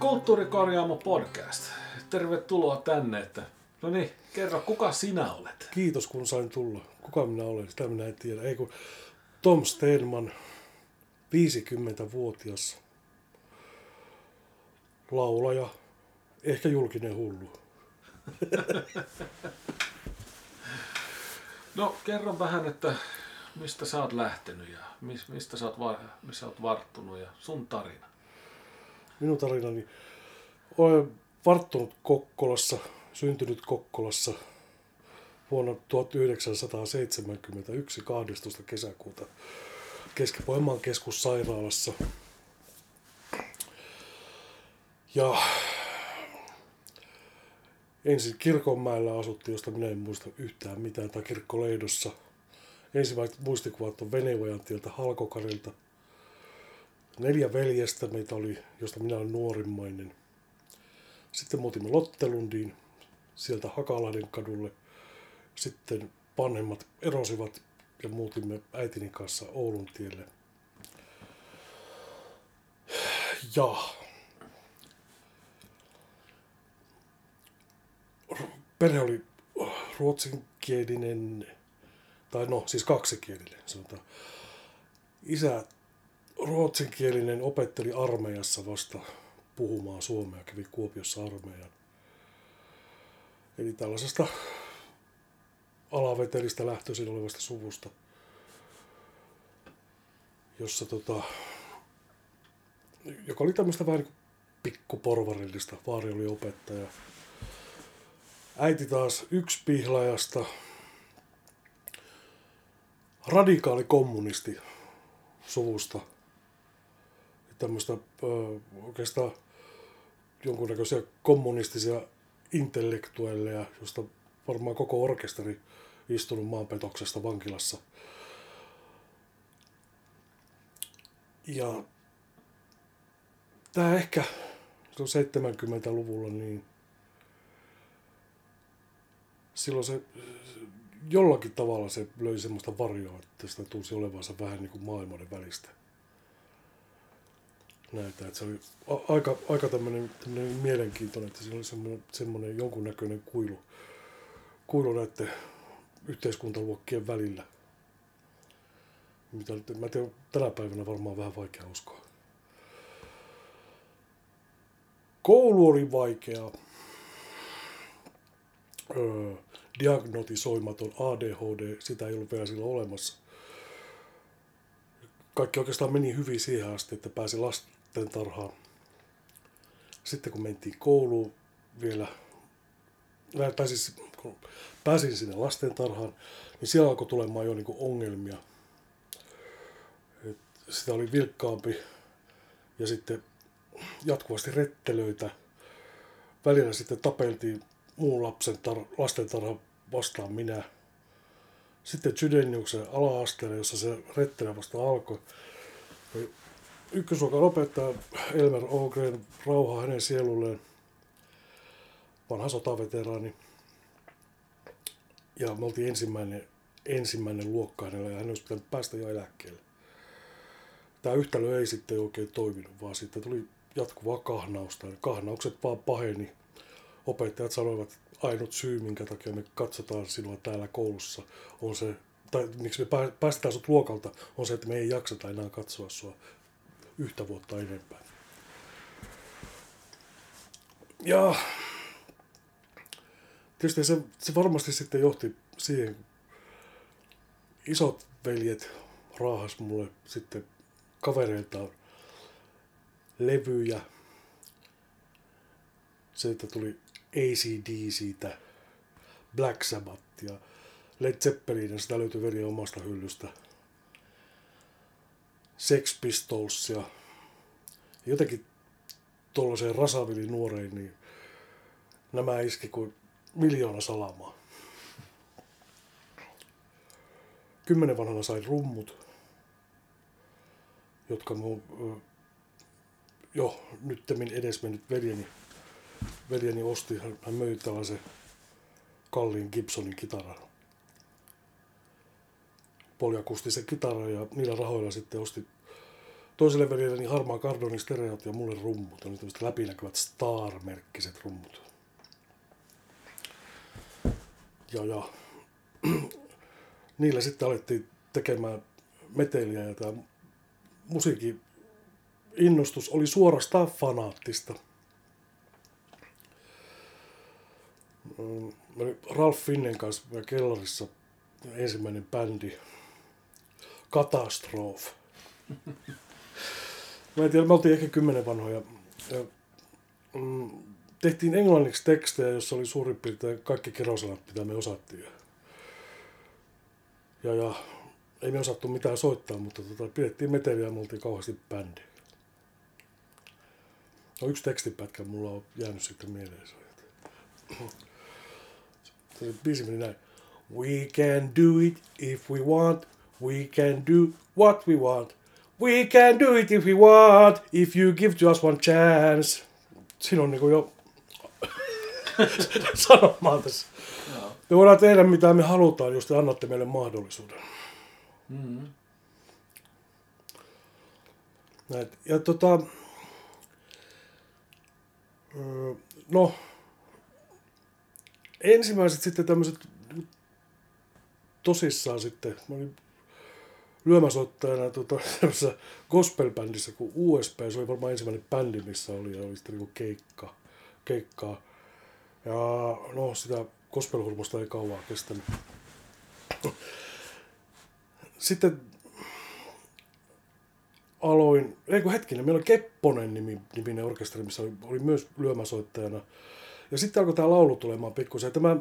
Kulttuurikorjaamo podcast. Tervetuloa tänne, että no niin, kerro, kuka sinä olet? Kiitos kun sain tulla. Kuka minä olen, sitä minä en tiedä. Ei kun Tom Steenman, 50-vuotias laulaja, ehkä julkinen hullu. No kerro vähän, että mistä sä oot lähtenyt ja mis- mistä sä oot, va- missä oot varttunut ja sun tarina. Minun tarinani. Olen varttunut Kokkolassa, syntynyt Kokkolassa vuonna 1971 12. kesäkuuta Keski-Pohjanmaan keskussairaalassa. Ja ensin Kirkonmäellä asuttiin, josta minä en muista yhtään mitään, tai Kirkkoleidossa. Ensimmäiset muistikuvat on Venevojan tieltä Halkokarilta. Neljä veljestä meitä oli, josta minä olen nuorimmainen. Sitten muutimme Lottelundiin, sieltä Hakalahden kadulle. Sitten vanhemmat erosivat ja muutimme äitini kanssa Oulun tielle. Ja perhe oli ruotsinkielinen, tai no siis kaksikielinen sanotaan. Isä ruotsinkielinen opetteli armeijassa vasta puhumaan suomea, kävi Kuopiossa armeijan. Eli tällaisesta alavetelistä lähtöisin olevasta suvusta, jossa tota, joka oli tämmöistä vähän niin pikkuporvarillista. Vaari oli opettaja. Äiti taas yksi pihlajasta, radikaali kommunisti suvusta. Tämmöistä oikeastaan jonkunnäköisiä kommunistisia intellektuelleja, josta varmaan koko orkesteri istunut maanpetoksesta vankilassa. Ja tämä ehkä se on 70-luvulla, niin silloin se jollakin tavalla se löi semmoista varjoa, että sitä tunsi olevansa vähän niin kuin maailmoiden välistä. Näitä, että se oli aika, aika tämmöinen, tämmöinen mielenkiintoinen, että siinä oli semmoinen, semmoinen jonkunnäköinen kuilu, kuilu näiden yhteiskuntaluokkien välillä. Mitä, mä tiedän, tänä päivänä varmaan vähän vaikea uskoa. Koulu oli vaikea. Öö, diagnotisoimaton ADHD, sitä ei ollut vielä silloin olemassa. Kaikki oikeastaan meni hyvin siihen asti, että pääsi lastentarhaan. Sitten kun mentiin kouluun vielä, tai siis kun pääsin sinne lastentarhaan, niin siellä alkoi tulemaan jo niinku ongelmia. Et sitä oli vilkkaampi ja sitten jatkuvasti rettelöitä. Välillä sitten tapeltiin muun lapsen tar- lastentarha vastaan minä. Sitten Chydeniuksen ala-asteella, jossa se rettelö vasta alkoi. Ykkösluokan opettaja Elmer Ogren, rauha hänen sielulleen, vanha sotaveteraani. Ja me oltiin ensimmäinen, ensimmäinen luokka hänellä ja hän olisi pitänyt päästä jo eläkkeelle. Tämä yhtälö ei sitten oikein toiminut, vaan sitten tuli jatkuvaa kahnausta. Kahnaukset vaan paheni opettajat sanoivat, että ainut syy, minkä takia me katsotaan sinua täällä koulussa, on se, tai miksi me pää- päästetään sut luokalta, on se, että me ei jakseta enää katsoa sua yhtä vuotta enempää. Ja tietysti se, se varmasti sitten johti siihen, isot veljet raahas mulle sitten kavereiltaan levyjä, se, että tuli ACD siitä, Black Sabbath ja Led Zeppelin, ja sitä löytyi veri omasta hyllystä. Sex Pistols ja jotenkin tuollaiseen rasavili nuoreen, niin nämä iski kuin miljoona salamaa. Kymmenen vanhana sain rummut, jotka mun jo nyttemmin edesmennyt veljeni veljeni osti, hän hän möi tällaisen kalliin Gibsonin kitaran. Poljakustisen kitaran ja niillä rahoilla sitten osti toiselle veljelle niin harmaa kardonin stereot ja mulle rummut. Oli tämmöiset läpinäkyvät Star-merkkiset rummut. Ja, ja niillä sitten alettiin tekemään meteliä ja tämä musiikin innostus oli suorastaan fanaattista. Mm, Mä Ralph Finnen kanssa kellarissa ensimmäinen bändi, Catastrophe. Mä en tiedä, me oltiin ehkä kymmenen vanhoja. Ja, mm, tehtiin englanniksi tekstejä, jossa oli suurin piirtein kaikki kirosanat, mitä me osattiin. Ja, ja ei me osattu mitään soittaa, mutta tota, pidettiin meteliä ja me oltiin kauheasti bändi. No, yksi tekstipätkä mulla on jäänyt sitten mieleen. Se biisi meni näin. We can do it if we want. We can do what we want. We can do it if we want. If you give to us one chance. Siinä on niinku jo sanomaa tässä. Joo. Me voidaan tehdä mitä me halutaan, jos te annatte meille mahdollisuuden. Mm. Näet. Ja tota, öö, no, ensimmäiset sitten tämmöiset tosissaan sitten, mä olin lyömäsoittajana tota, gospel-bändissä kuin USB, se oli varmaan ensimmäinen bändi, missä oli, ja oli sitten niinku keikka, keikkaa. Ja no, sitä gospel ei kauan kestänyt. Sitten aloin, ei kun hetkinen, meillä oli Kepponen nimi, niminen orkesteri, missä oli, oli myös lyömäsoittajana. Ja sitten alkoi tämä laulu tulemaan pikkusen. Tämä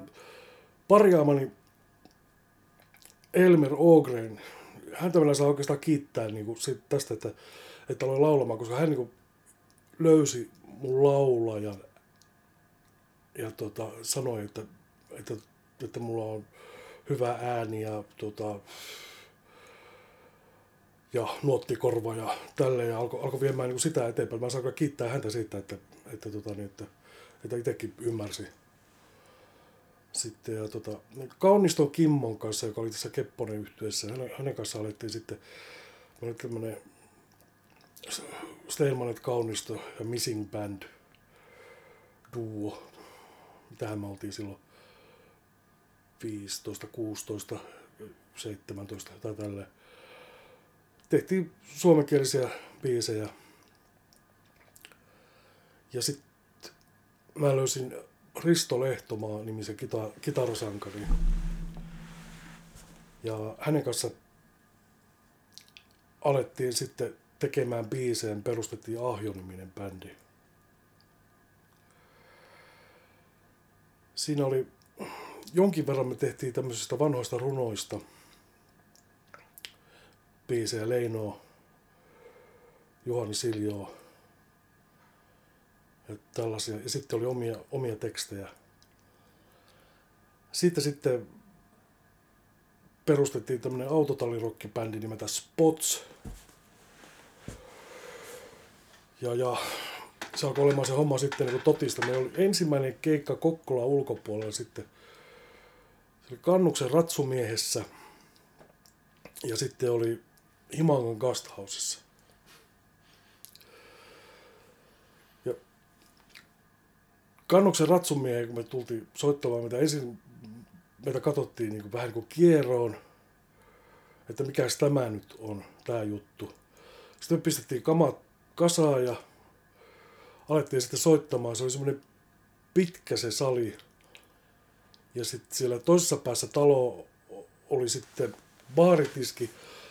parjaamani Elmer Ogren, häntä vielä saa oikeastaan kiittää niin kuin siitä, tästä, että, että aloin laulamaan, koska hän niin kuin löysi mun laulajan ja tota, sanoi, että, että, että mulla on hyvä ääni ja tota, ja nuottikorva ja tälle ja alkoi alko viemään niin sitä eteenpäin. Mä saan kiittää häntä siitä, että, että, tota, niin, että, että itsekin ymmärsi. Sitten ja tota, Kauniston Kimmon kanssa, joka oli tässä Kepponen yhtyessä, hänen, hänen kanssa alettiin sitten, oli tämmöinen Steinmanet Kaunisto ja Missing Band duo. Mitähän me oltiin silloin 15, 16, 17 tai tälleen tehtiin suomenkielisiä biisejä. Ja sitten mä löysin Risto Lehtomaa nimisen kita- kitarasankarin. Ja hänen kanssa alettiin sitten tekemään biisejä, perustettiin Ahjo-niminen bändi. Siinä oli, jonkin verran me tehtiin tämmöisistä vanhoista runoista – biisejä, Leinoa, Juhani Siljoa tällaisia. Ja sitten oli omia, omia tekstejä. Siitä sitten perustettiin tämmöinen autotallirokkibändi nimeltä Spots. Ja, ja se alkoi olemaan se homma sitten niin totista. Meillä oli ensimmäinen keikka Kokkola ulkopuolella sitten. Se oli Kannuksen ratsumiehessä. Ja sitten oli Himangan Gasthausissa. Kannuksen ratsumiehen, kun me tultiin soittamaan, mitä ensin meitä katsottiin niin kuin, vähän niin kuin kieroon, että mikä tämä nyt on, tämä juttu. Sitten me pistettiin kamat kasaan ja alettiin sitten soittamaan. Se oli semmoinen pitkä se sali. Ja sitten siellä toisessa päässä talo oli sitten baaritiski,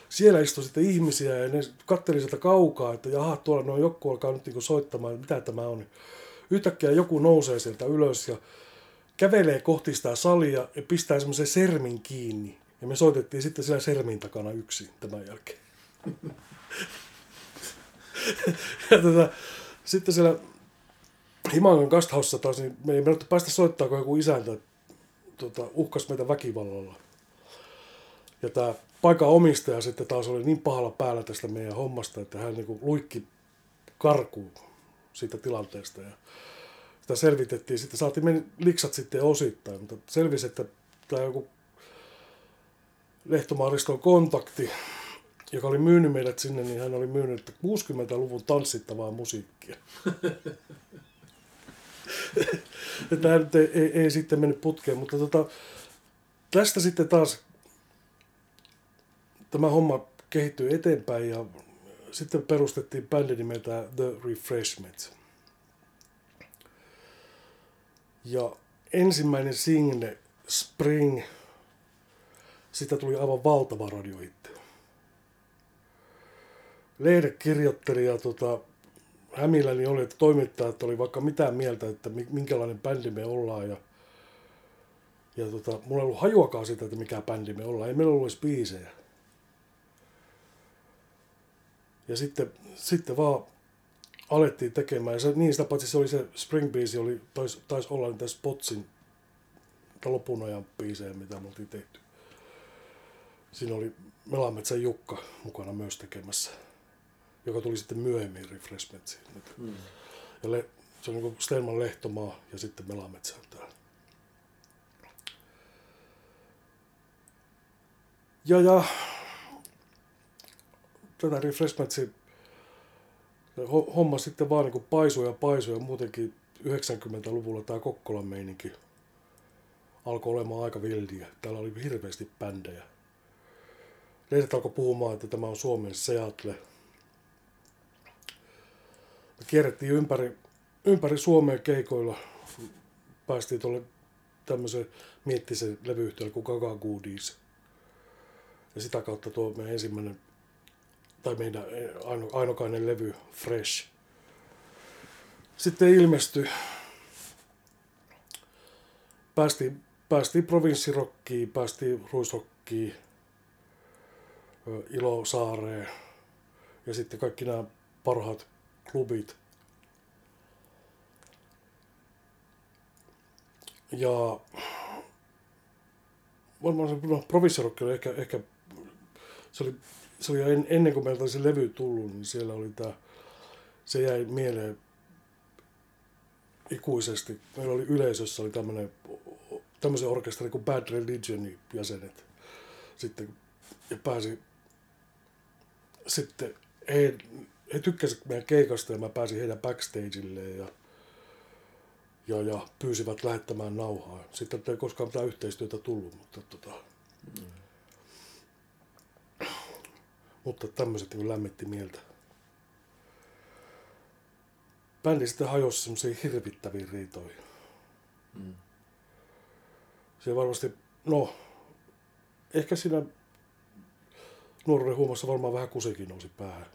siellä istui sitten ihmisiä ja ne katteli sieltä kaukaa, että jaha, tuolla noin joku alkaa nyt niinku soittamaan, mitä tämä on. Yhtäkkiä joku nousee sieltä ylös ja kävelee kohti sitä salia ja pistää semmoisen sermin kiinni. Ja me soitettiin sitten siellä sermin takana yksin tämän jälkeen. ja tota, sitten siellä Himangan Gasthaussa taas, niin me ei mennyt päästä soittaa, kun joku isäntä tota, uhkas meitä väkivallalla. Ja tämä paikan omistaja sitten taas oli niin pahalla päällä tästä meidän hommasta, että hän niinku luikki karkuun siitä tilanteesta. Ja sitä selvitettiin, sitten saatiin meni liksat sitten osittain, mutta selvisi, että tämä joku Lehtomaariston kontakti joka oli myynyt meidät sinne, niin hän oli myynyt 60-luvun tanssittavaa musiikkia. Tämä ei, ei, ei, sitten mennyt putkeen, mutta tota, tästä sitten taas tämä homma kehittyi eteenpäin ja sitten perustettiin bändi nimeltä The Refreshments. Ja ensimmäinen single, Spring, sitä tuli aivan valtava radiohitti. Lehde kirjoitteli ja tota, hämilläni oli, että toimittajat oli vaikka mitään mieltä, että minkälainen bändi me ollaan. Ja, ja tota, mulla ei ollut hajuakaan sitä, että mikä bändi me ollaan. Ei meillä ollut edes biisejä. Ja sitten, sitten vaan alettiin tekemään. Ja se, niin sitä paitsi se oli se Spring biisi, oli, taisi, taisi olla niitä Spotsin lopun ajan biisejä, mitä me oltiin tehty. Siinä oli Melametsän Jukka mukana myös tekemässä, joka tuli sitten myöhemmin Refreshmentsiin. Mm. Ja le, se on niin Stelman Lehtomaa ja sitten Melametsä täällä. Ja, ja tätä refreshmentsia homma sitten vaan niin paisui ja paisui ja muutenkin 90-luvulla tämä Kokkolan meininki alkoi olemaan aika vildiä. Täällä oli hirveästi bändejä. Lehdet alkoi puhumaan, että tämä on Suomen Seattle. Me kierrettiin ympäri, ympäri Suomea keikoilla. Päästiin tuolle tämmöisen miettisen levyyhtiölle kuin Gaga Goodies. Ja sitä kautta tuo meidän ensimmäinen tai meidän aino, ainokainen levy Fresh. Sitten ilmestyi. Päästiin, päästiin provinssirokkiin, päästiin ruisrokkiin, Ilosaareen ja sitten kaikki nämä parhaat klubit. Ja varmaan se no, provinssirokki oli ehkä, ehkä se oli se oli en, ennen kuin meiltä oli se levy tullut, niin siellä oli tämä, se jäi mieleen ikuisesti. Meillä oli yleisössä oli tämmöinen, tämmöisen orkesteri kuin Bad Religionin jäsenet. Sitten, ja pääsi sitten, he, he tykkäsivät meidän keikasta ja mä pääsin heidän backstageille ja, ja, ja pyysivät lähettämään nauhaa. Sitten ei koskaan mitään yhteistyötä tullut, mutta tota, mm. Mutta tämmöiset niin lämmitti mieltä. Bändi sitten hajosi semmoisiin hirvittäviin riitoihin. Mm. Se varmasti, no, ehkä siinä nuoruuden huumassa varmaan vähän kusikin nousi päähän.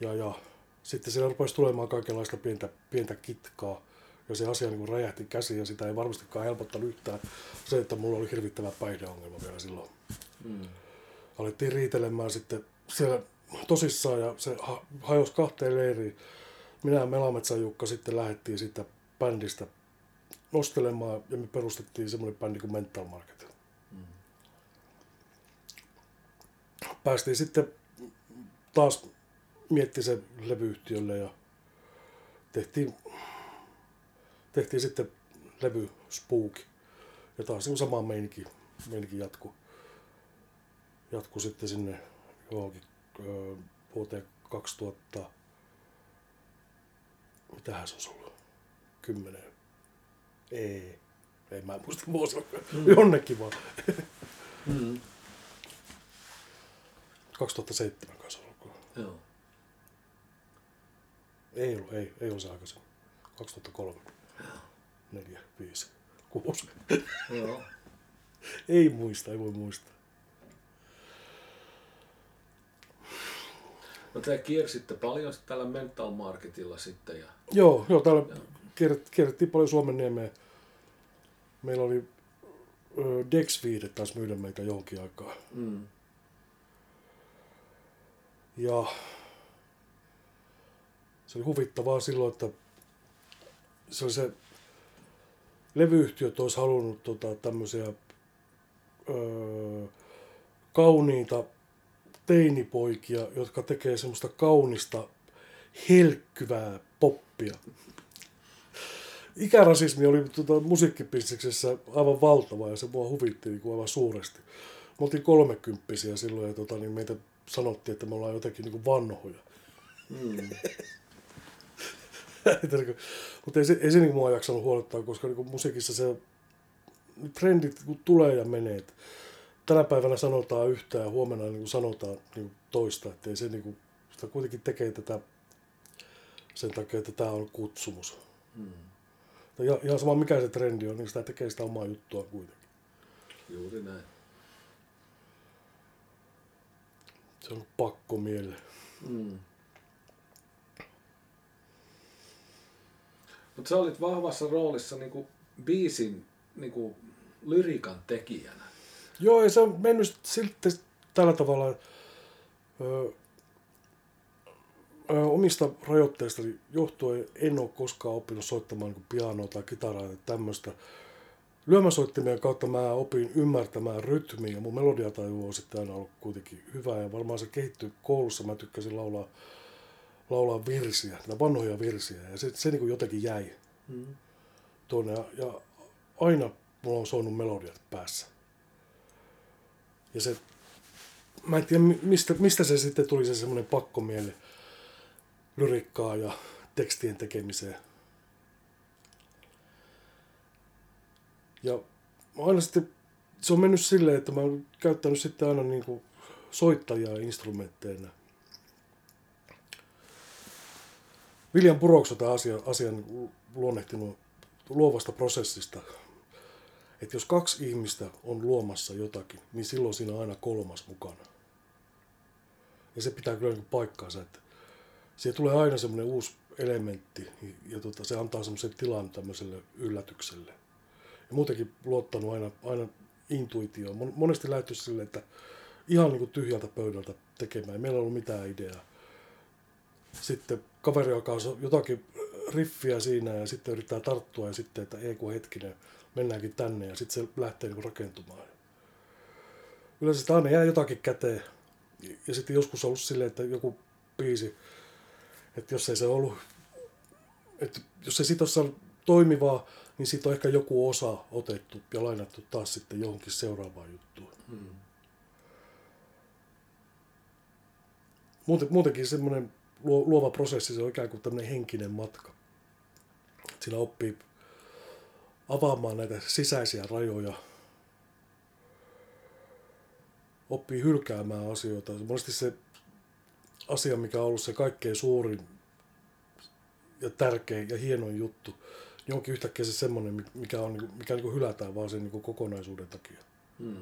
Ja, ja sitten siellä rupesi tulemaan kaikenlaista pientä, pientä kitkaa. Ja se asia niin räjähti käsiin ja sitä ei varmastikaan helpottanut yhtään se, että mulla oli hirvittävä päihdeongelma vielä silloin. Mm alettiin riitelemään sitten siellä tosissaan ja se hajosi kahteen leiriin. Minä ja Melametsän Jukka sitten lähdettiin sitä bändistä nostelemaan ja me perustettiin semmoinen bändi kuin Mental Market. Mm. Päästiin sitten taas miettisen levyyhtiölle ja tehtiin, tehtiin sitten levy Spook. Ja taas sama meininki, meininki jatkuu jatku sitten sinne johonkin vuoteen 2000, mitähän se on ollut, kymmenen, ei, ei mä en muista vuosia, mm. jonnekin vaan. Mm. 2007 kanssa ollut. Joo. Ei ollut, ei, ei ollut se aikaisemmin. 2003. Neljä, viisi, kuusi. Joo. ei muista, ei voi muistaa. No te kiersitte paljon tällä Mental Marketilla sitten. Ja... Joo, joo täällä ja... kierrettiin paljon Suomen nimeä. Meillä oli Dex Viide taas myydä meitä johonkin aikaa. Mm. Ja se oli huvittavaa silloin, että se oli se levyyhtiöt olisi halunnut tota, tämmöisiä öö, kauniita teinipoikia, jotka tekee semmoista kaunista, helkkyvää poppia. Ikärasismi oli tuota, musiikkipisteksessä aivan valtava ja se mua huvitti niin kuin aivan suuresti. me oltiin kolmekymppisiä silloin ja tota, niin meitä sanottiin, että me ollaan jotenkin niin kuin vanhoja. Mm. Mutta ei se, ei se niin mua jaksanut huolettaa, koska niin musiikissa se trendit kun tulee ja menee. Tänä päivänä sanotaan yhtä ja huomenna niin sanotaan niin toista. Että se niin kuin, sitä kuitenkin tekee tätä sen takia, että tämä on kutsumus. Mm. Ja ihan sama mikä se trendi on, niin sitä tekee sitä omaa juttua kuitenkin. Juuri näin. Se on pakko miele. Mm. Mutta sä olit vahvassa roolissa niinku biisin niinku lyrikan tekijänä. Joo, ja se on mennyt sitten tällä tavalla ö, ö, omista rajoitteista johtuen en ole koskaan oppinut soittamaan niin pianoa tai kitaraa tai tämmöistä. Lyömäsoittimien kautta mä opin ymmärtämään rytmiä mun melodiataju on sitten aina ollut kuitenkin hyvä ja varmaan se kehittyi koulussa. Mä tykkäsin laulaa, laulaa virsiä, näitä vanhoja virsiä ja se, se niin kuin jotenkin jäi Mm. tuonne ja, ja aina mulla on soinut melodiat päässä. Ja se, mä en tiedä mistä, mistä se sitten tuli se semmoinen pakkomieli lyrikkaa ja tekstien tekemiseen. Ja aina sitten se on mennyt silleen, että mä oon käyttänyt sitten aina niin kuin soittajia instrumentteina. Burroughs on tämä asia, asian luonnehtinut luovasta prosessista. Että jos kaksi ihmistä on luomassa jotakin, niin silloin siinä on aina kolmas mukana. Ja se pitää kyllä niin paikkaansa, että siihen tulee aina semmoinen uusi elementti ja tota, se antaa semmoisen tilan tämmöiselle yllätykselle. Ja muutenkin luottanut aina, aina intuitioon. Monesti lähty silleen, että ihan niin kuin tyhjältä pöydältä tekemään. Ei meillä ei ollut mitään ideaa. Sitten kaveri alkaa jotakin riffiä siinä ja sitten yrittää tarttua ja sitten, että ei kun hetkinen, mennäänkin tänne ja sitten se lähtee niin rakentumaan. Yleensä sitä aina jää jotakin käteen. Ja sitten joskus on ollut silleen, että joku biisi, että jos ei se ollut, että jos se sitten on toimivaa, niin siitä on ehkä joku osa otettu ja lainattu taas sitten johonkin seuraavaan juttuun. Hmm. Muuten, muutenkin semmoinen luova prosessi, se on ikään kuin tämmöinen henkinen matka. Sillä oppii avaamaan näitä sisäisiä rajoja, oppii hylkäämään asioita. Monesti se asia, mikä on ollut se kaikkein suurin ja tärkein ja hienoin juttu, niin onkin yhtäkkiä se semmoinen, mikä, on, niinku, mikä niin hylätään vaan sen niin kokonaisuuden takia. Hmm.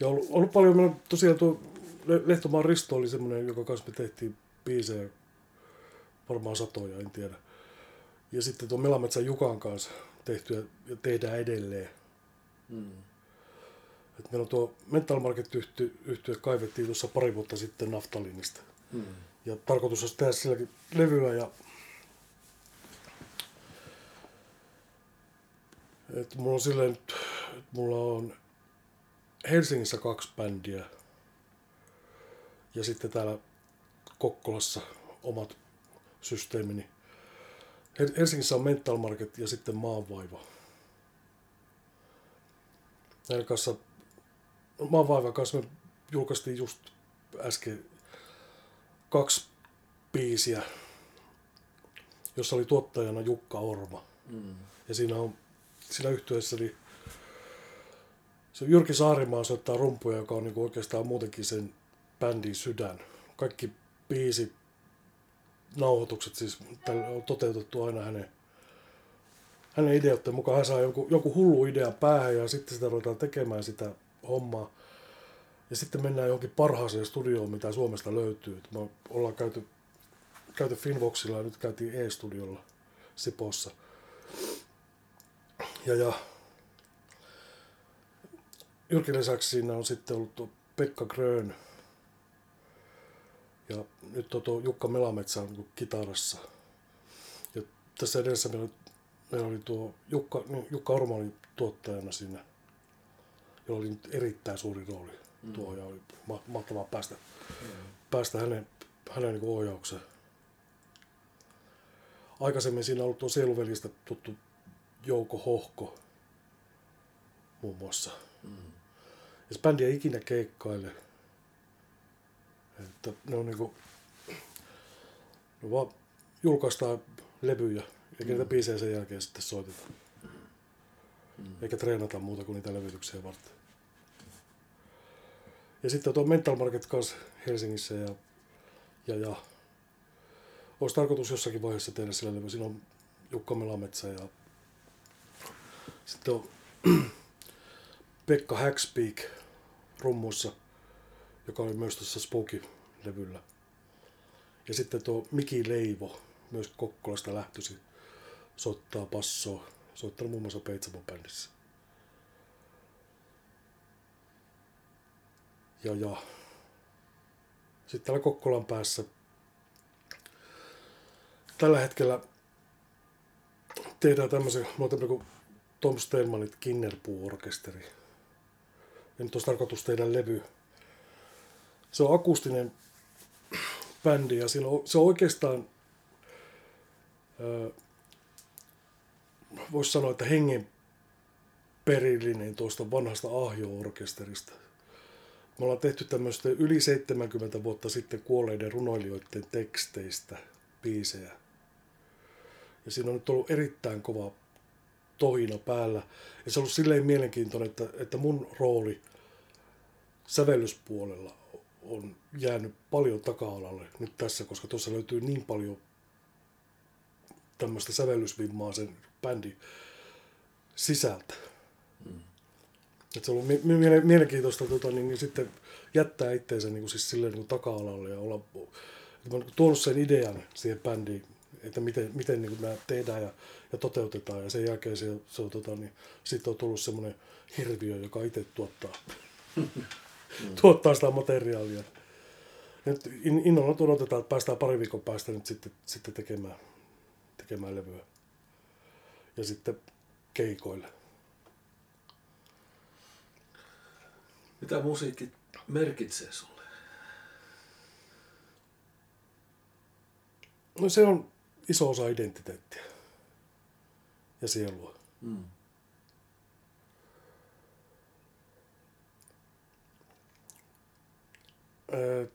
Ja ollut, ollut paljon, tosiaan tuo Lehtomaan Risto oli semmoinen, joka kanssa me tehtiin biisejä, varmaan satoja, en tiedä. Ja sitten tuo Melametsän Jukan kanssa tehty ja tehdään edelleen. Mm. Et meillä on tuo Mental Market yhtiö kaivettiin tuossa pari vuotta sitten Naftalinista. Mm. Ja tarkoitus olisi tehdä silläkin levyä ja et mulla on silleen, että mulla on Helsingissä kaksi bändiä ja sitten täällä Kokkolassa omat systeemini. Helsingissä on Mental Market ja sitten Maanvaiva. Näiden kanssa, Maanvaivan kanssa me julkaistiin just äsken kaksi biisiä, jossa oli tuottajana Jukka Orma. Mm. Ja siinä on siinä yhteydessä niin se Jyrki Saarimaa soittaa rumpuja, joka on niin oikeastaan muutenkin sen bändin sydän. Kaikki biisi nauhoitukset siis on toteutettu aina hänen, hänen ideoiden mukaan. Hän saa joku, joku hullu idea päähän ja sitten sitä ruvetaan tekemään sitä hommaa. Ja sitten mennään johonkin parhaaseen studioon, mitä Suomesta löytyy. Me ollaan käyty, käyty Finvoxilla ja nyt käytiin E-studiolla Sipossa. Ja, ja Jyrkin lisäksi siinä on sitten ollut Pekka Grön, ja nyt on tuo Jukka Melametsä on kitarassa. Ja tässä edessä meillä, meillä oli tuo Jukka, niin Jukka Orma oli tuottajana siinä, jolla oli nyt erittäin suuri rooli mm. tuo ja oli ma- mahtavaa päästä, mm. päästä hänen, hänen niin ohjaukseen. aikaisemmin siinä on ollut tuo Sieluvelistä tuttu Jouko Hohko muun muassa. Mm. Ja se bändi ei ikinä keikkaile. Että ne on niinku, ne vaan julkaistaan levyjä, eikä mm. niitä biisejä sen jälkeen sitten soiteta. Mm. Eikä treenata muuta kuin niitä levytyksiä varten. Ja sitten tuo Mental Market kanssa Helsingissä ja, ja, ja olisi tarkoitus jossakin vaiheessa tehdä sillä levy. Siinä on Jukka Melametsä ja sitten on Pekka Hackspeak rummussa, joka oli myös tuossa Spooky-levyllä. Ja sitten tuo Miki Leivo, myös Kokkolasta lähtösi, soittaa passoa. Soittanut muun muassa Peitsamon bändissä. Ja, ja. Sitten täällä Kokkolan päässä tällä hetkellä tehdään tämmöisen, mulla on kuin Tom Stenmanit Kinnerpuu-orkesteri. Ja nyt olisi tarkoitus tehdä levy. Se on akustinen bändi ja on, se on oikeastaan, voisi sanoa, että hengen perillinen tuosta vanhasta Ahjo-orkesterista. Me ollaan tehty tämmöistä yli 70 vuotta sitten kuolleiden runoilijoiden teksteistä biisejä. Ja siinä on nyt ollut erittäin kova tohina päällä. Ja se on ollut silleen mielenkiintoinen, että, että mun rooli sävellyspuolella on jäänyt paljon taka-alalle nyt tässä, koska tuossa löytyy niin paljon tämmöistä sävellysvimmaa sen bändin sisältä. Mm. Et se on ollut mielenkiintoista tota, niin, niin sitten jättää itseensä niin kuin, siis silleen, niin kuin taka-alalle ja olla, että mä olen tuonut sen idean siihen bändiin että miten, miten niin nämä tehdään ja, ja toteutetaan. Ja sen jälkeen se, se on, tota, niin, sitten on tullut semmoinen hirviö, joka itse tuottaa, tuottaa sitä materiaalia. Nyt innolla odotetaan, että päästään pari viikon päästä nyt sitten, sitten tekemään, tekemään levyä. Ja sitten keikoille. Mitä musiikki merkitsee sulle? No se on iso osa identiteettiä ja sielua. Mm. Öö,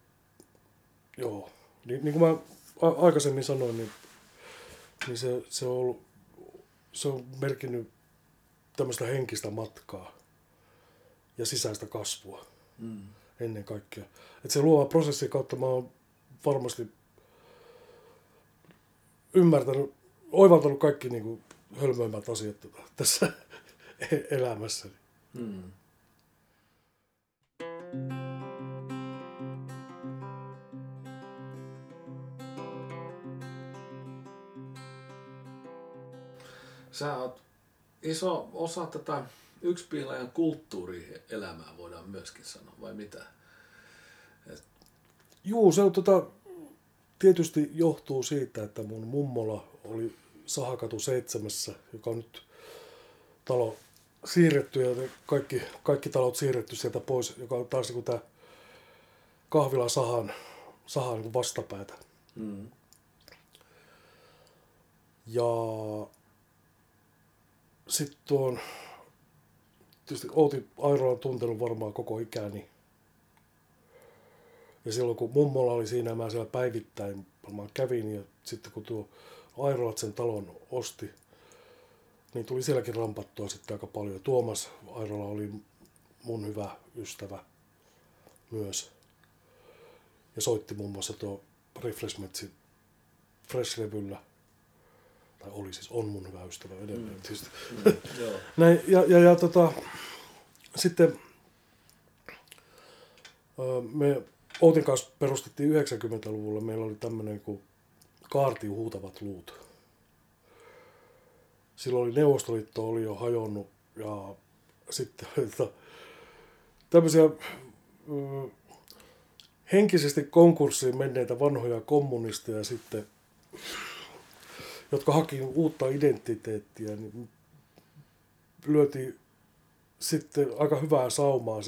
joo, niin, niin kuin mä aikaisemmin sanoin, niin, niin se, se, on ollut, se on merkinnyt tämmöistä henkistä matkaa ja sisäistä kasvua mm. ennen kaikkea. Et se luova prosessi kautta mä oon varmasti ymmärtänyt, oivaltanut kaikki niin kuin hölmöimmät asiat tota, tässä elämässä. Hmm. Sä oot iso osa tätä yksipiilajan kulttuurielämää voidaan myöskin sanoa, vai mitä? Et... Juu, se on tota, tietysti johtuu siitä, että mun mummola oli Sahakatu seitsemässä, joka on nyt talo siirretty ja kaikki, kaikki talot siirretty sieltä pois, joka on taas niin tämä kahvila sahan, sahan niin vastapäätä. Mm. Ja sitten tuon, tietysti Outi Airo on tuntenut varmaan koko ikäni. Ja silloin kun mummolla oli siinä, mä siellä päivittäin varmaan kävin ja sitten kun tuo Airolat sen talon osti, niin tuli sielläkin rampattua sitten aika paljon. Tuomas Airola oli mun hyvä ystävä myös. Ja soitti muun muassa tuo Refreshmentsin Fresh-levyllä. Tai oli siis, on mun hyvä ystävä edelleen. Mm. Mm, Näin, ja, ja, ja tota, sitten me Outin kanssa perustettiin 90-luvulla. Meillä oli tämmöinen kuin Kaarti huutavat luut. Silloin oli Neuvostoliitto oli jo hajonnut ja sitten että tämmöisiä mm, henkisesti konkurssiin menneitä vanhoja kommunisteja sitten, jotka haki uutta identiteettiä, niin lyötiin sitten aika hyvää saumaa,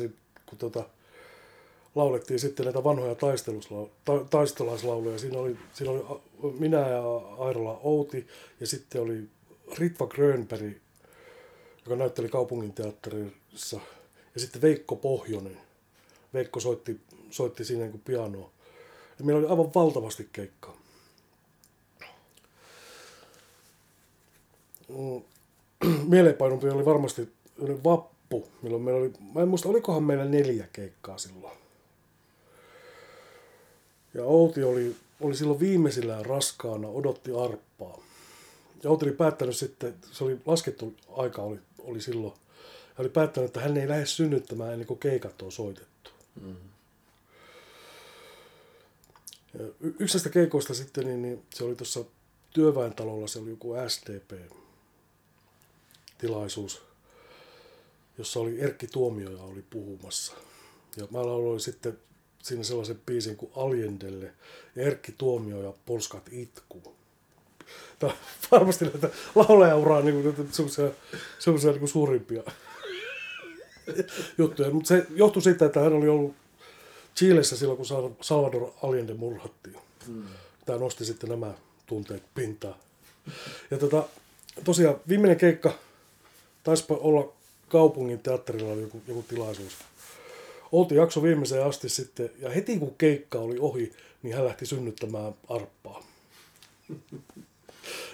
kun tota, laulettiin sitten näitä vanhoja ta- taistelaislauluja. Siinä oli, siinä oli a- minä ja Airola Outi ja sitten oli Ritva Grönberg, joka näytteli kaupunginteatterissa. Ja sitten Veikko Pohjonen. Veikko soitti, soitti siinä niin pianoa. Ja meillä oli aivan valtavasti keikkaa. Mm, Mieleenpainumpi oli varmasti vappu, milloin meillä oli, mä en muista, olikohan meillä neljä keikkaa silloin. Ja Outi oli, oli silloin viimeisillään raskaana, odotti arppaa. Ja Outi oli päättänyt sitten, se oli laskettu aika oli, oli silloin, ja oli päättänyt, että hän ei lähde synnyttämään ennen kuin keikat on soitettu. Mm. Y- yksi näistä keikoista sitten, niin, niin se oli tuossa työväentalolla, se oli joku SDP-tilaisuus, jossa oli Erkki Tuomioja oli puhumassa. Ja mä lauloin sitten siinä sellaisen biisin kuin Aljendelle ja Erkki Tuomioja Polskat itkuu. Tämä on varmasti näitä laulajauraa niin kuin, semmoisia, semmoisia niin kuin suurimpia juttuja. Mutta se johtui siitä, että hän oli ollut Chiilessä silloin, kun Sal- Salvador Allende murhattiin. Mm. Tämä nosti sitten nämä tunteet pintaan. Ja tota, tosiaan viimeinen keikka taisipa olla kaupungin teatterilla joku, joku tilaisuus. Oltiin jakso viimeiseen asti sitten, ja heti kun keikka oli ohi, niin hän lähti synnyttämään arppaa.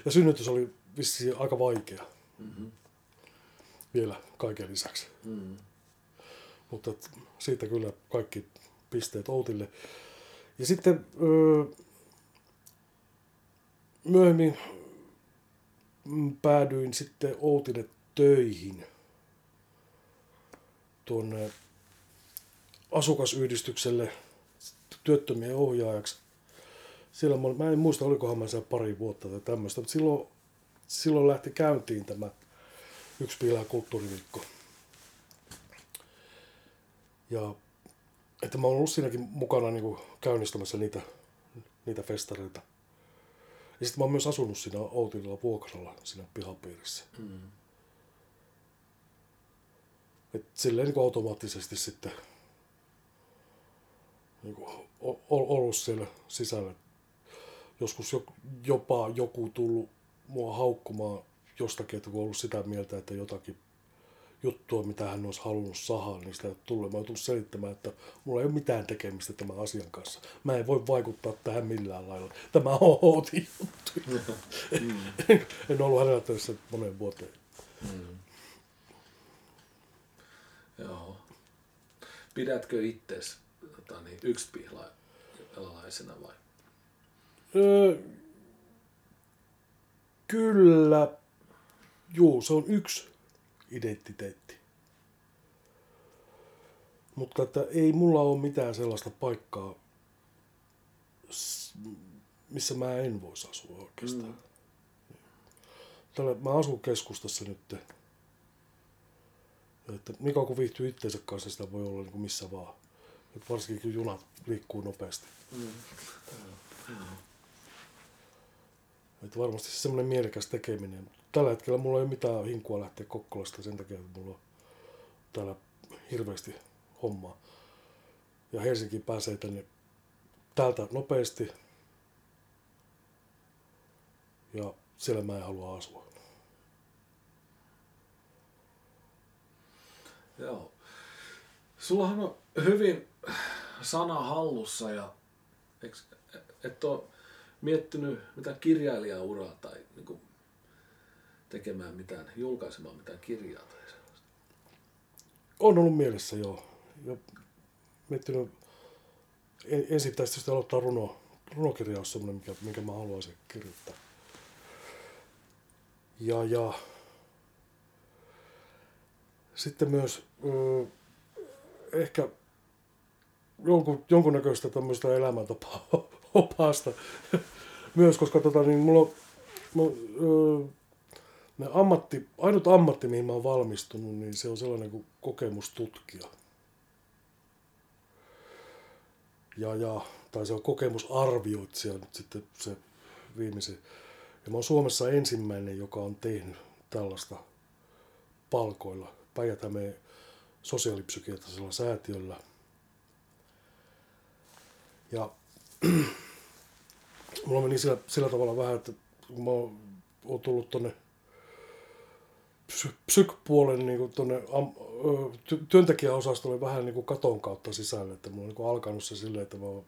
Ja synnytys oli vissiin aika vaikea Mm-hmm. vielä kaiken lisäksi. Mm. Mutta siitä kyllä kaikki pisteet Outille. Ja sitten öö, myöhemmin mm, päädyin sitten Outille töihin tuonne asukasyhdistykselle työttömien ohjaajaksi. Siellä mä, mä en muista, olikohan mä siellä pari vuotta tai tämmöistä, mutta silloin, silloin lähti käyntiin tämä yksi piilää kulttuuriviikko. Ja että mä oon ollut siinäkin mukana niin kuin käynnistämässä niitä, niitä festareita. Ja sitten mä oon myös asunut siinä Outililla vuokralla siinä pihapiirissä. Mm. Et silleen niin kuin automaattisesti sitten niin kuin o- o- ollut siellä sisällä. Joskus jo, jopa joku tullut mua haukkumaan jostakin, että kun ollut sitä mieltä, että jotakin juttua, mitä hän olisi halunnut sahaa, niin sitä ei ole tullut. Mä oon tullut selittämään, että mulla ei ole mitään tekemistä tämän asian kanssa. Mä en voi vaikuttaa tähän millään lailla. Tämä on Outin juttu. Mm. en ollut hänellä töissä moneen vuoteen. Mm. Joo. Pidätkö itses tota, niin, yksipihlalaisena vai? Öö, kyllä, juu, se on yksi identiteetti. Mutta että ei mulla ole mitään sellaista paikkaa, missä mä en voisi asua oikeastaan. Mm. Tällä, mä asun keskustassa nyt. Että kauan kun viihtyy itsensä kanssa, sitä voi olla niin kuin missä vaan. Et varsinkin kun junat liikkuu nopeasti. Mm. Että varmasti se semmoinen mielekäs tekeminen. Tällä hetkellä mulla ei ole mitään hinkua lähteä Kokkolasta sen takia, että mulla on täällä hirveästi hommaa. Ja Helsinki pääsee tänne täältä nopeasti. Ja siellä mä en halua asua. Joo. Sullahan on hyvin sana hallussa ja et ole miettinyt mitään kirjailijauraa tai niin kuin, tekemään mitään, julkaisemaan mitään kirjaa tai sellaista. On ollut mielessä joo. Ja miettinyt, en- ensin pitäisi tietysti aloittaa runo. Runokirja on semmoinen, mikä, minkä mä haluaisin kirjoittaa. Ja, ja sitten myös ö, ehkä jonkun, jonkunnäköistä tämmöistä elämäntapaa opasta myös, koska tota, niin mulla mulla, ö, ne ammatti, ainut ammatti, mihin mä oon valmistunut, niin se on sellainen kuin kokemustutkija. Ja, ja, tai se on kokemusarvioitsija nyt sitten se viimeisin. Ja mä oon Suomessa ensimmäinen, joka on tehnyt tällaista palkoilla Päijät-Hämeen sosiaalipsykiatrisella säätiöllä. Ja mulla meni sillä, sillä tavalla vähän, että kun mä oon tullut tonne psy- niin tonne am, ö, ty- työntekijäosastolle vähän niin kuin katon kautta sisälle. Että mulla on niin alkanut se silleen, että mä oon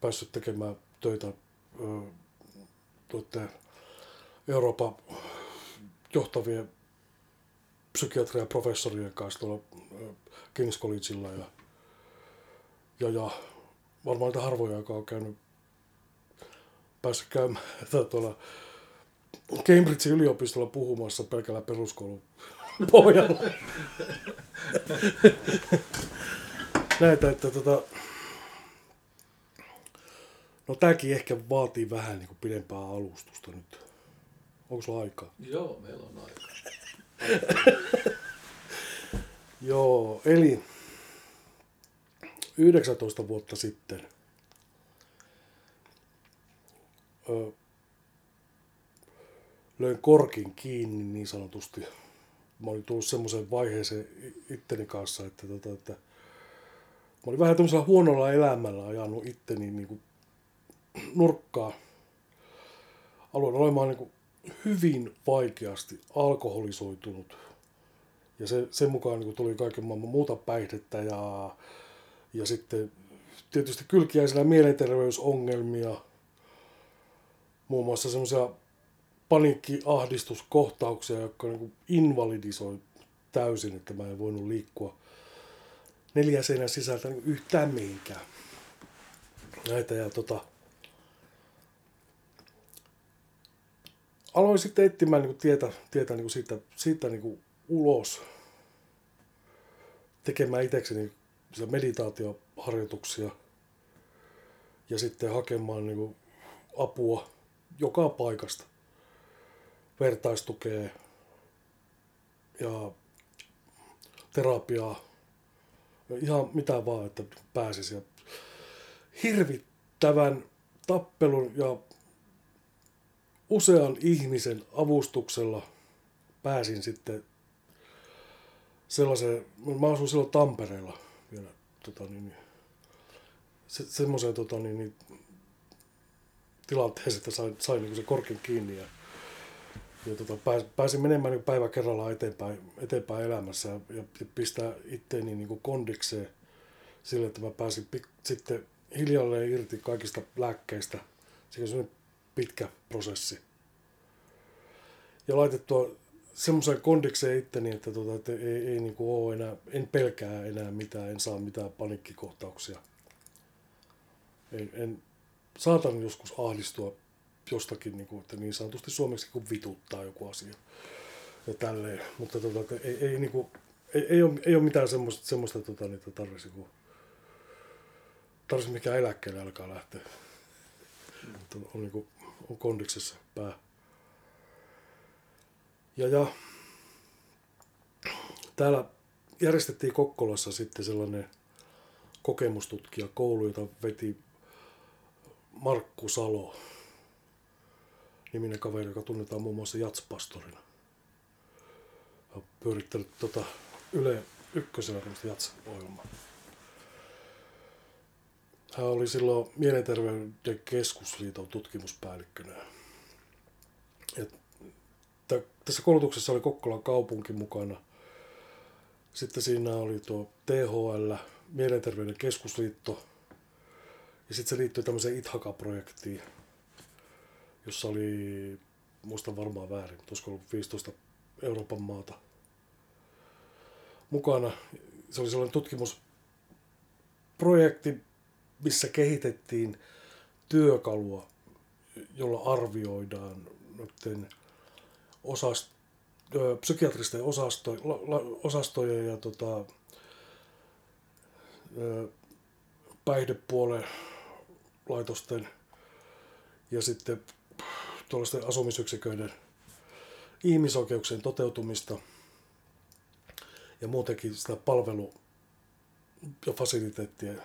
päässyt tekemään töitä ö, Euroopan johtavien psykiatrian professorien kanssa tuolla ö, King's Collegeilla ja, ja, ja varmaan niitä harvoja, joka on käynyt päässyt käymään tuolla Cambridgein yliopistolla puhumassa pelkällä peruskoulun pohjalla. Näitä, että tota... No tääkin ehkä vaatii vähän niin kuin pidempää alustusta nyt. Onko sulla aikaa? Joo, meillä on aika. Joo, eli 19 vuotta sitten ö, löin korkin kiinni niin sanotusti. Mä olin tullut semmoiseen vaiheeseen itteni kanssa, että, tota, että mä olin vähän tämmöisellä huonolla elämällä ajanut itteni niin kuin nurkkaa. Aloin olemaan niin kuin hyvin vaikeasti alkoholisoitunut. Ja se, sen mukaan niin tuli kaiken maailman muuta päihdettä ja, ja sitten tietysti kylkiäisillä mielenterveysongelmia, muun muassa semmoisia paniikkiahdistuskohtauksia, jotka niin invalidisoi täysin, että mä en voinut liikkua neljä seinän sisältä niin yhtään mihinkään. Näitä ja tota, aloin sitten etsimään niin tietä, tietä niin siitä, siitä niin ulos, tekemään itsekseni meditaatioharjoituksia. Ja sitten hakemaan niin apua joka paikasta. Vertaistukea ja terapiaa, ihan mitä vaan, että pääsisi. Ja hirvittävän tappelun ja usean ihmisen avustuksella pääsin sitten sellaiseen, mä asuin silloin Tampereella vielä, tota niin, se, semmoiseen tota niin, niin, tilanteeseen, että sain, sain niin se korkin kiinni ja ja tota, pääs, pääsin menemään niin päivä kerrallaan eteenpäin, eteenpäin elämässä ja, ja pistää itteeni niin kondikseen sille, että mä pääsin pik, sitten hiljalleen irti kaikista lääkkeistä. Se on pitkä prosessi. Ja laitettua semmoiseen kondikseen itteni, että, tota, että ei, ei niin kuin ole enää, en pelkää enää mitään, en saa mitään panikkikohtauksia. En, en saatan joskus ahdistua jostakin, niin, kuin, että niin sanotusti suomeksi kun vituttaa joku asia. Ja tälleen. Mutta tota, että ei, ei, niin kuin, ei, ei, ole, ei ole mitään semmoista, semmoista tota, niin, että tarvitsisi, kun, tarvitsisi mikään eläkkeelle alkaa lähteä. Että on, niin kuin, on kondiksessa pää. Ja, ja täällä järjestettiin Kokkolassa sitten sellainen kokemustutkija koulu, jota veti Markku Salo niminen kaveri, joka tunnetaan muun muassa Jatspastorina. On pyörittänyt tota Yle ykkösellä Jats-ohjelmaa. Hän oli silloin Mielenterveyden keskusliiton tutkimuspäällikkönä. T- tässä koulutuksessa oli Kokkolan kaupunki mukana. Sitten siinä oli tuo THL, Mielenterveyden keskusliitto. Ja sitten se liittyi tämmöiseen Ithaka-projektiin, jossa oli, muistan varmaan väärin, olisiko ollut 15 Euroopan maata mukana. Se oli sellainen tutkimusprojekti, missä kehitettiin työkalua, jolla arvioidaan noiden osast, psykiatristen osasto, la, osastojen ja tota, päihdepuolen laitosten ja sitten tuollaisten asumisyksiköiden ihmisoikeuksien toteutumista ja muutenkin sitä palvelu- ja fasiliteettien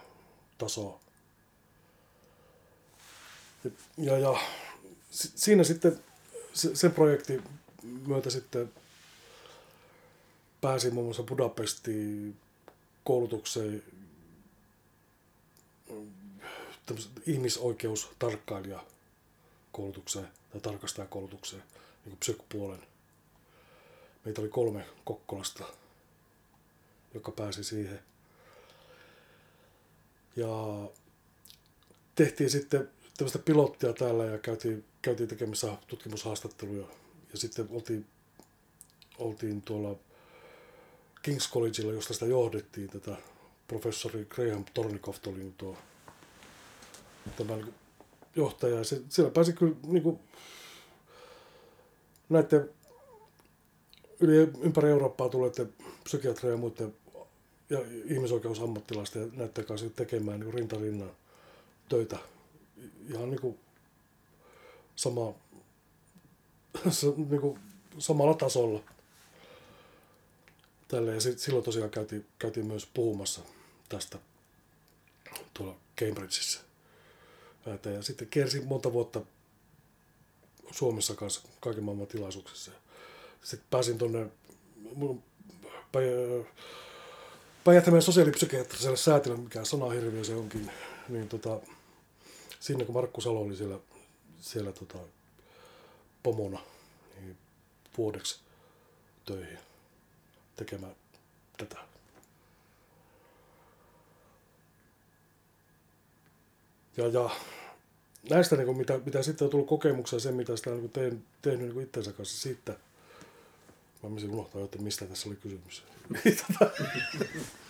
tasoa. Ja, ja si- siinä sitten se, sen projektin myötä sitten pääsin muun muassa Budapestiin koulutukseen ihmisoikeustarkkailija koulutukseen tai tarkastajakoulutukseen, niin kuin psykpuolen. Meitä oli kolme Kokkolasta, joka pääsi siihen. Ja tehtiin sitten tämmöistä pilottia täällä ja käytiin, käytiin tekemässä tutkimushaastatteluja. Ja sitten oltiin, oltiin tuolla King's Collegeilla, josta sitä johdettiin, tätä professori Graham Tornikoft oli tuo tämä niin johtaja. Ja se, siellä pääsi kyllä niin kuin, näiden yli ympäri Eurooppaa tulleiden psykiatreja ja muiden ja ihmisoikeusammattilaisten näiden kanssa tekemään niin rintarinnan töitä ihan niin kuin sama, niin kuin samalla tasolla. Tälle. Ja sit, silloin tosiaan käytiin, käytiin myös puhumassa tästä tuolla Cambridgeissa. Ja sitten kiersin monta vuotta Suomessa kanssa kaiken maailman tilaisuuksissa. Sitten pääsin tuonne Päijät-Hämeen sosiaalipsykiatriselle säätiölle, mikä sanahirviö se onkin, niin tota, sinne kun Markku Salo oli siellä, siellä tota, pomona niin vuodeksi töihin tekemään tätä. Ja, ja näistä, niin kuin, mitä, mitä sitten on tullut kokemuksia, se mitä sitä niin tehnyt, tehnyt niin itsensä kanssa siitä, mä menisin unohtaa, että mistä tässä oli kysymys.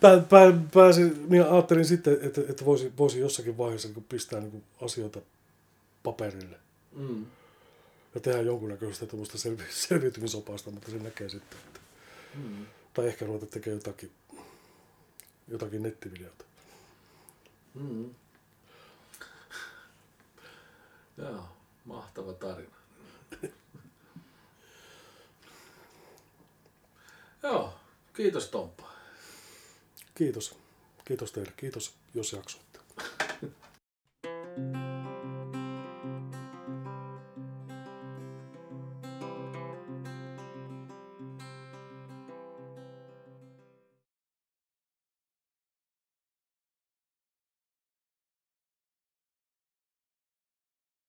pää, pää, pääsin, niin ajattelin sitten, että, että voisi, voisi jossakin vaiheessa niin pistää niin asioita paperille. Mm. Ja tehdä jonkunnäköistä tämmöistä selvi, selviytymisopasta, mutta se näkee sitten. Että, mm. Tai ehkä ruveta tekemään jotakin, jotakin nettivideota. Mm. Joo, mahtava tarina. Joo, kiitos Tomppa. Kiitos. Kiitos teille. Kiitos, jos jaksoitte.